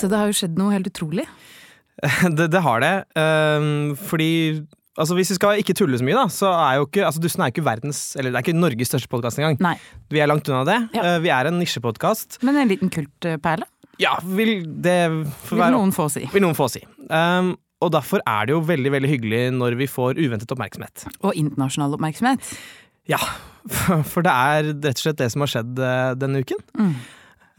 Så det har jo skjedd noe helt utrolig. det, det har det. Um, fordi altså Hvis vi skal ikke tulle så mye, da, så er jo ikke altså Dusten er jo ikke verdens Eller det er ikke Norges største podkast engang. Nei. Vi er langt unna det. Ja. Uh, vi er en nisjepodkast. Men en liten kultperle, Ja, vil det vil være noen få si. vil noen få si. Um, og derfor er det jo veldig veldig hyggelig når vi får uventet oppmerksomhet. Og internasjonal oppmerksomhet. Ja, for det er rett og slett det som har skjedd eh, denne uken. Mm.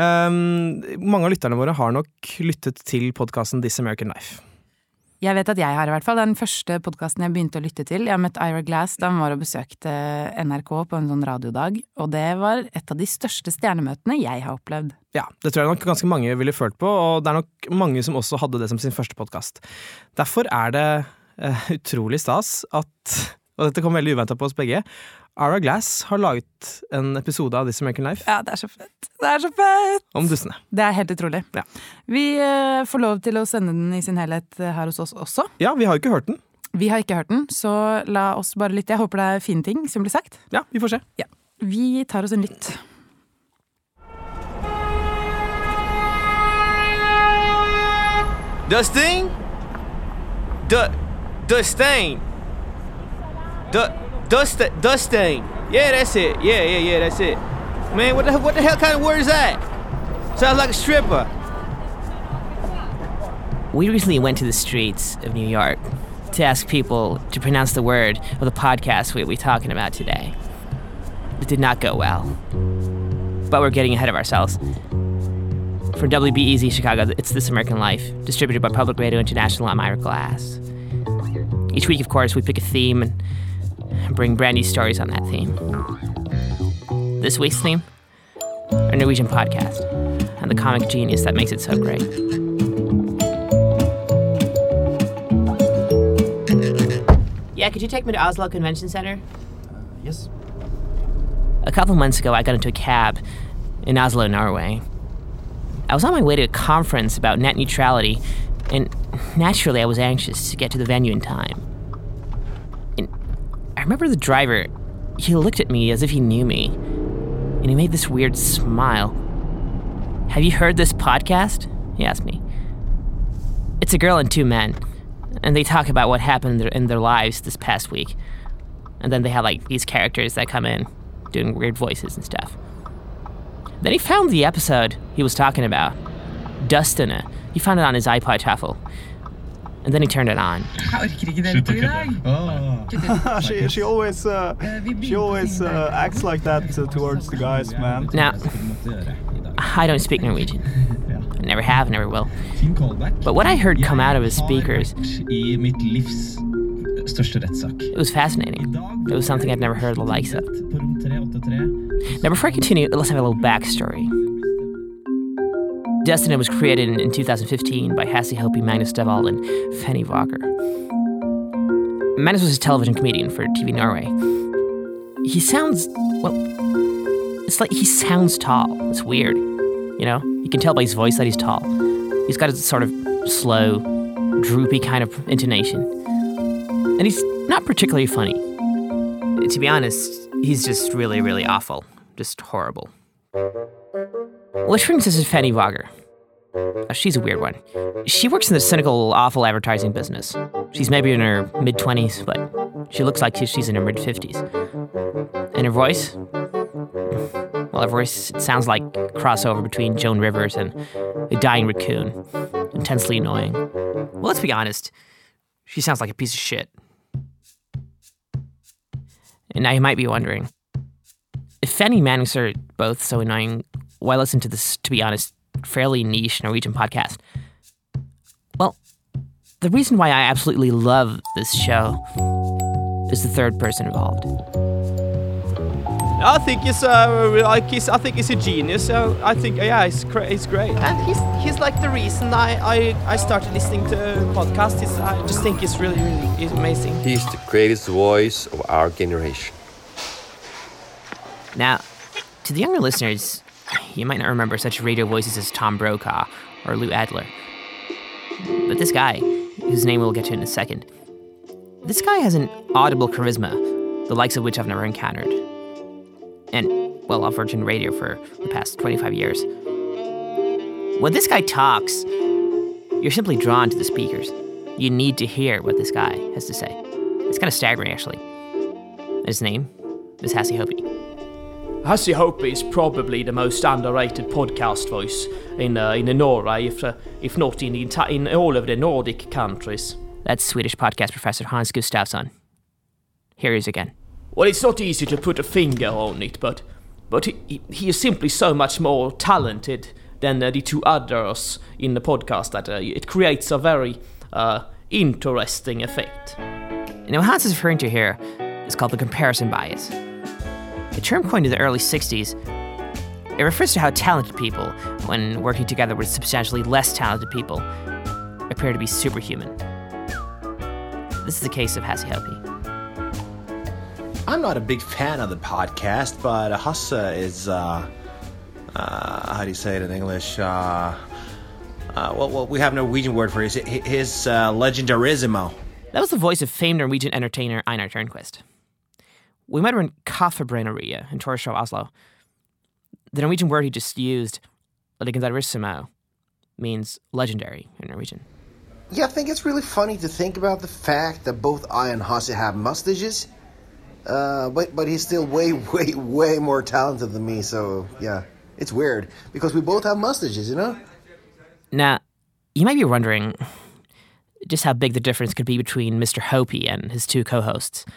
Um, mange av lytterne våre har nok lyttet til podkasten This American Life. Jeg vet at jeg har i hvert fall. Den første podkasten jeg begynte å lytte til. Jeg har møtt Ira Glass da han var og besøkte NRK på en sånn radiodag, og det var et av de største stjernemøtene jeg har opplevd. Ja, Det tror jeg nok ganske mange ville følt på, og det er nok mange som også hadde det som sin første podkast. Derfor er det uh, utrolig stas at, og dette kom veldig uventa på oss begge, Ara Glass har laget en episode av This American Life Ja, det er så fett! Det er så fett! om dussene. Det er helt utrolig. Ja. Vi eh, får lov til å sende den i sin helhet eh, her hos oss også. Ja, vi har jo ikke hørt den. Vi har ikke hørt den, så la oss bare lytte. Jeg håper det er fine ting som blir sagt. Ja, vi får se. Vi tar oss en lytt. Dustin? Du- Dustin. Du- Dust Dustin. Yeah, that's it. Yeah, yeah, yeah, that's it. Man, what the what the hell kind of word is that? Sounds like a stripper. We recently went to the streets of New York to ask people to pronounce the word of the podcast we'll be talking about today. It did not go well. But we're getting ahead of ourselves. For WBEZ Chicago, it's This American Life, distributed by Public Radio International. I'm Ira Glass. Each week, of course, we pick a theme and bring brand new stories on that theme. This week's theme, a Norwegian podcast, and the comic genius that makes it so great. Yeah, could you take me to Oslo Convention Center? Uh, yes. A couple months ago, I got into a cab in Oslo, Norway. I was on my way to a conference about net neutrality, and naturally, I was anxious to get to the venue in time. Remember the driver, he looked at me as if he knew me, and he made this weird smile. Have you heard this podcast? He asked me. It's a girl and two men, and they talk about what happened in their, lives this past week. And then they have like these characters that come in doing weird voices and stuff. Then he found the episode he was talking about, Dustin. He found it on his iPod Shuffle. And then he turned it on. Jeg orker ikke delta i dag. she she always uh, she always uh, acts like that uh, towards the guys, man. Now, I don't speak Norwegian. I never have, never will. But what I heard come out of his speakers, I mitt livs største rettssak. it was fascinating. It was something I'd never heard the likes of. På rom 383. Now, before I continue, let's have a little backstory. Destiny was created in, in 2015 by Hassie Hopi, Magnus Devold, and Fenny Walker. Magnus was a television comedian for TV Norway. He sounds, well, it's like he sounds tall. It's weird. You know? You can tell by his voice that he's tall. He's got a sort of slow, droopy kind of intonation. And he's not particularly funny. To be honest, he's just really, really awful. Just horrible. Which brings us to Fanny Wager. Uh, she's a weird one. She works in the cynical, awful advertising business. She's maybe in her mid 20s, but she looks like she's in her mid 50s. And her voice? Well, her voice sounds like a crossover between Joan Rivers and a dying raccoon. Intensely annoying. Well, let's be honest. She sounds like a piece of shit. And now you might be wondering if Fanny and Mannix are both so annoying, why listen to this, to be honest, fairly niche Norwegian podcast? Well, the reason why I absolutely love this show is the third person involved. I think he's uh, like he's, I think he's a genius. So I think yeah, he's cra- he's great, and he's he's like the reason I I, I started listening to podcasts. Is I just think he's really really he's amazing. He's the greatest voice of our generation. Now, to the younger listeners, you might not remember such radio voices as Tom Brokaw or Lou Adler. But this guy, whose name we'll get to in a second, this guy has an audible charisma, the likes of which I've never encountered. And, well, I've worked in radio for the past 25 years. When this guy talks, you're simply drawn to the speakers. You need to hear what this guy has to say. It's kind of staggering, actually. His name is Hassie Hope. Hassie Hope is probably the most underrated podcast voice in uh, in Norway, if uh, if not in in all of the Nordic countries. That's Swedish podcast professor Hans Gustafsson. Here he is again. Well, it's not easy to put a finger on it, but but he, he- is simply so much more talented than uh, the two others in the podcast that uh, it creates a very uh, interesting effect. What Hans is referring to here is called the comparison bias. A term coined in the early 60s, it refers to how talented people, when working together with substantially less talented people, appear to be superhuman. This is the case of Hassie Hope. I'm not a big fan of the podcast, but Hasse is, uh, uh, how do you say it in English? Uh, uh, well, well, we have a Norwegian word for it. His, his uh, legendarismo. That was the voice of famed Norwegian entertainer Einar Tørnquist. We met her in Kaffebrenneriet in Torshov, Oslo. The Norwegian word he just used, legendarisimo, means legendary in Norwegian. Yeah, I think it's really funny to think about the fact that both I and Hasse have mustaches. Uh, but but he's still way way way more talented than me. So yeah, it's weird because we both have mustaches, you know. Now, you might be wondering just how big the difference could be between Mr. Hopi and his two co hosts. Well,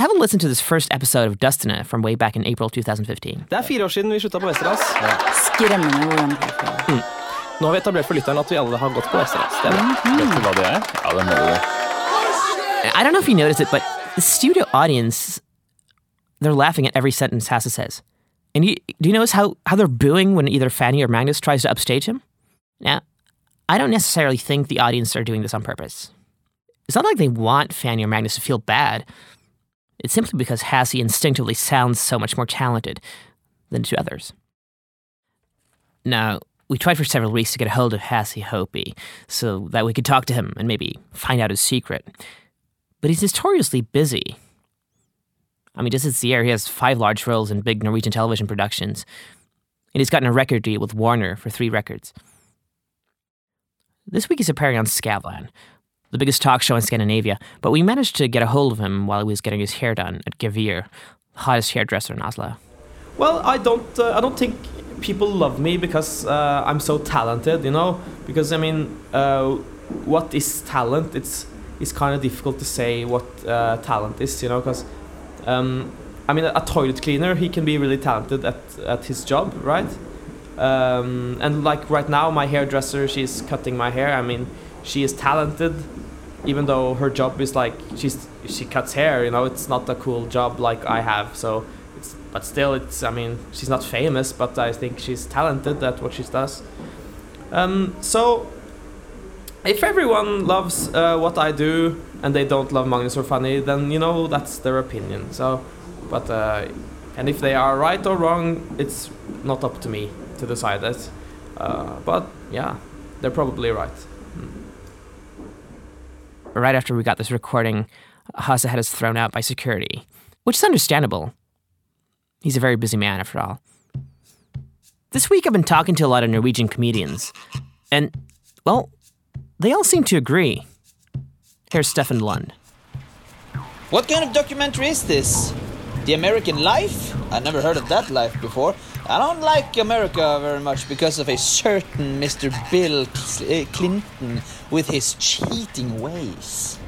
have a listen to this first episode of Dustina from way back in April 2015. Det er fire år siden vi slutta på Westerdals. Skremmende hvor jevnt det er. Nå har vi etablert for lytteren at vi alle har gått på Westerdals. Det er bra. Vet du hva det er? Ja, det må du. I don't know if you noticed it, but the studio audience, they're laughing at every sentence Hasse says. And you, do you notice how, how they're booing when either Fanny or Magnus tries to upstage him? Now, I don't necessarily think the audience are doing this on purpose. It's not like they want Fanny or Magnus to feel bad. It's simply because Hassie instinctively sounds so much more talented than to others. Now, we tried for several weeks to get a hold of Hassie Hopi so that we could talk to him and maybe find out his secret. But he's notoriously busy. I mean, just this year, he has five large roles in big Norwegian television productions, and he's gotten a record deal with Warner for three records. This week he's appearing on Skavlan, the biggest talk show in Scandinavia, but we managed to get a hold of him while he was getting his hair done at Gevir, the hottest hairdresser in Oslo. Well, I don't. Uh, I don't think people love me because uh, I'm so talented. You know, because I mean, uh, what is talent? It's it's kind of difficult to say what uh, talent is. You know, because um, I mean, a toilet cleaner he can be really talented at at his job, right? Um, and like right now, my hairdresser, she's cutting my hair. I mean, she is talented, even though her job is like she's she cuts hair. You know, it's not a cool job like I have. So, it's but still, it's I mean, she's not famous, but I think she's talented at what she does. Um, so, if everyone loves uh, what I do and they don't love Magnus or Fanny, then you know that's their opinion. So, but uh, and if they are right or wrong, it's not up to me to decide that. Uh, but yeah, they're probably right. Right after we got this recording, Hasse had us thrown out by security, which is understandable. He's a very busy man, after all. This week I've been talking to a lot of Norwegian comedians, and, well, they all seem to agree. Here's Stefan Lund. What kind of documentary is this? The American Life? I never heard of that life before. I don't like America very much because of a certain Mr. Bill uh, Clinton with his cheating ways.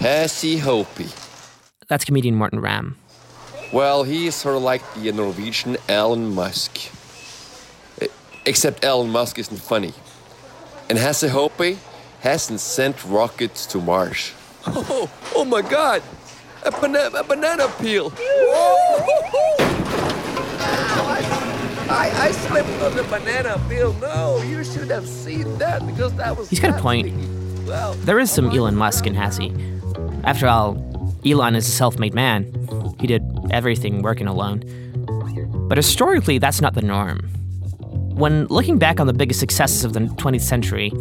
Hassie Hopi. That's comedian Martin Ram. Well, he is sort of like the Norwegian Elon Musk. Except Elon Musk isn't funny. And Hassie Hopi hasn't sent rockets to Mars. Oh, oh my god! A, bana- a banana peel! I, I slipped on the banana peel. No, you should have seen that because that was. He's got a point. There is some Elon Musk in Hassie. After all, Elon is a self made man. He did everything working alone. But historically, that's not the norm. When looking back on the biggest successes of the 20th century,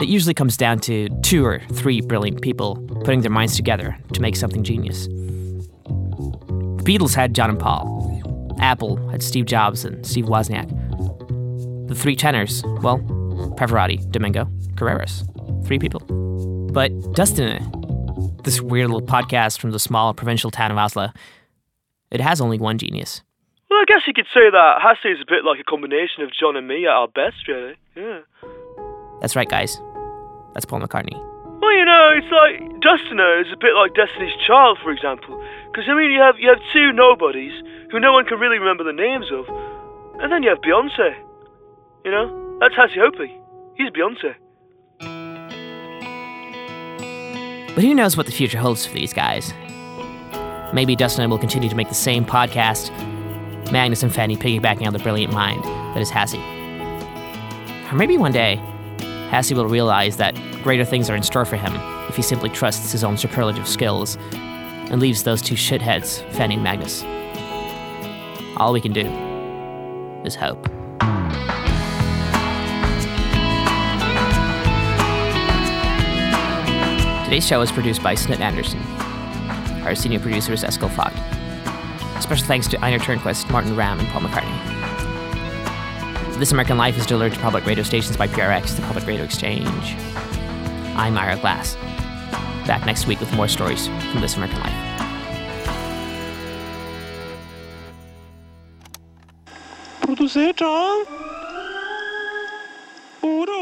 it usually comes down to two or three brilliant people putting their minds together to make something genius. The Beatles had John and Paul. Apple had Steve Jobs and Steve Wozniak. The three tenors, well, Pavarotti, Domingo, Carreras. Three people. But Dustin, this weird little podcast from the small provincial town of Oslo, it has only one genius. Well, I guess you could say that Hasse is a bit like a combination of John and me at our best, really. Yeah. That's right, guys. That's Paul McCartney. Well, you know, it's like Dustiner is a bit like Destiny's Child, for example. Because I mean, you have you have two nobodies who no one can really remember the names of, and then you have Beyonce. You know, that's Hasse Hope. He's Beyonce. But who knows what the future holds for these guys? Maybe Dustin will continue to make the same podcast, Magnus and Fanny piggybacking on the brilliant mind that is Hasse. Or maybe one day, Hasse will realize that greater things are in store for him if he simply trusts his own superlative skills and leaves those two shitheads, Fanny and Magnus. All we can do is hope. Today's show is produced by Snit Anderson. Our senior producer is Eskil Fogg. Special thanks to Einar Tørnquist, Martin Ram, and Paul McCartney. This American Life is delivered to public radio stations by PRX, the Public Radio Exchange. I'm Ira Glass. Back next week with more stories from This American Life. Sitter? Oder?